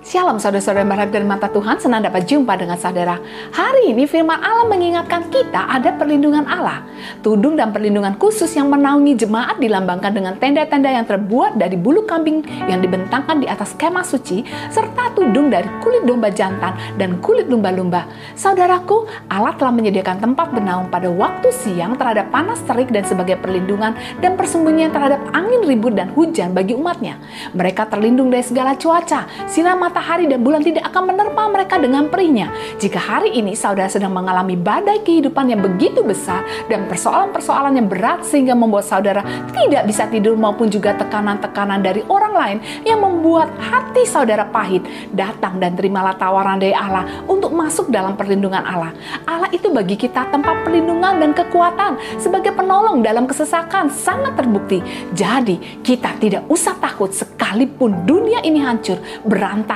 Shalom saudara-saudara yang berharga dari mata Tuhan, senang dapat jumpa dengan saudara. Hari ini firman Allah mengingatkan kita ada perlindungan Allah. Tudung dan perlindungan khusus yang menaungi jemaat dilambangkan dengan tenda-tenda yang terbuat dari bulu kambing yang dibentangkan di atas kemah suci, serta tudung dari kulit domba jantan dan kulit lumba-lumba. Saudaraku, Allah telah menyediakan tempat bernaung pada waktu siang terhadap panas terik dan sebagai perlindungan dan persembunyian terhadap angin ribut dan hujan bagi umatnya. Mereka terlindung dari segala cuaca, sinar matahari dan bulan tidak akan menerpa mereka dengan perihnya. Jika hari ini saudara sedang mengalami badai kehidupan yang begitu besar dan persoalan-persoalan yang berat sehingga membuat saudara tidak bisa tidur maupun juga tekanan-tekanan dari orang lain yang membuat hati saudara pahit, datang dan terimalah tawaran dari Allah untuk masuk dalam perlindungan Allah. Allah itu bagi kita tempat perlindungan dan kekuatan sebagai penolong dalam kesesakan sangat terbukti. Jadi kita tidak usah takut sekalipun dunia ini hancur,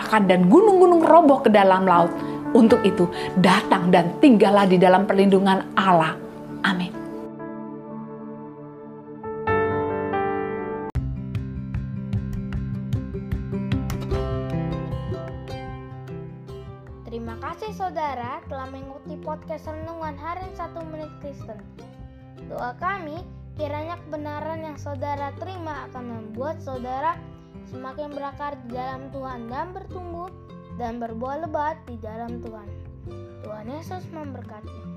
berantakan dan gunung-gunung roboh ke dalam laut. Untuk itu, datang dan tinggallah di dalam perlindungan Allah. Amin. Terima kasih saudara telah mengikuti podcast Renungan Harian 1 Menit Kristen. Doa kami, kiranya kebenaran yang saudara terima akan membuat saudara semakin berakar di dalam Tuhan dan bertumbuh dan berbuah lebat di dalam Tuhan. Tuhan Yesus memberkati.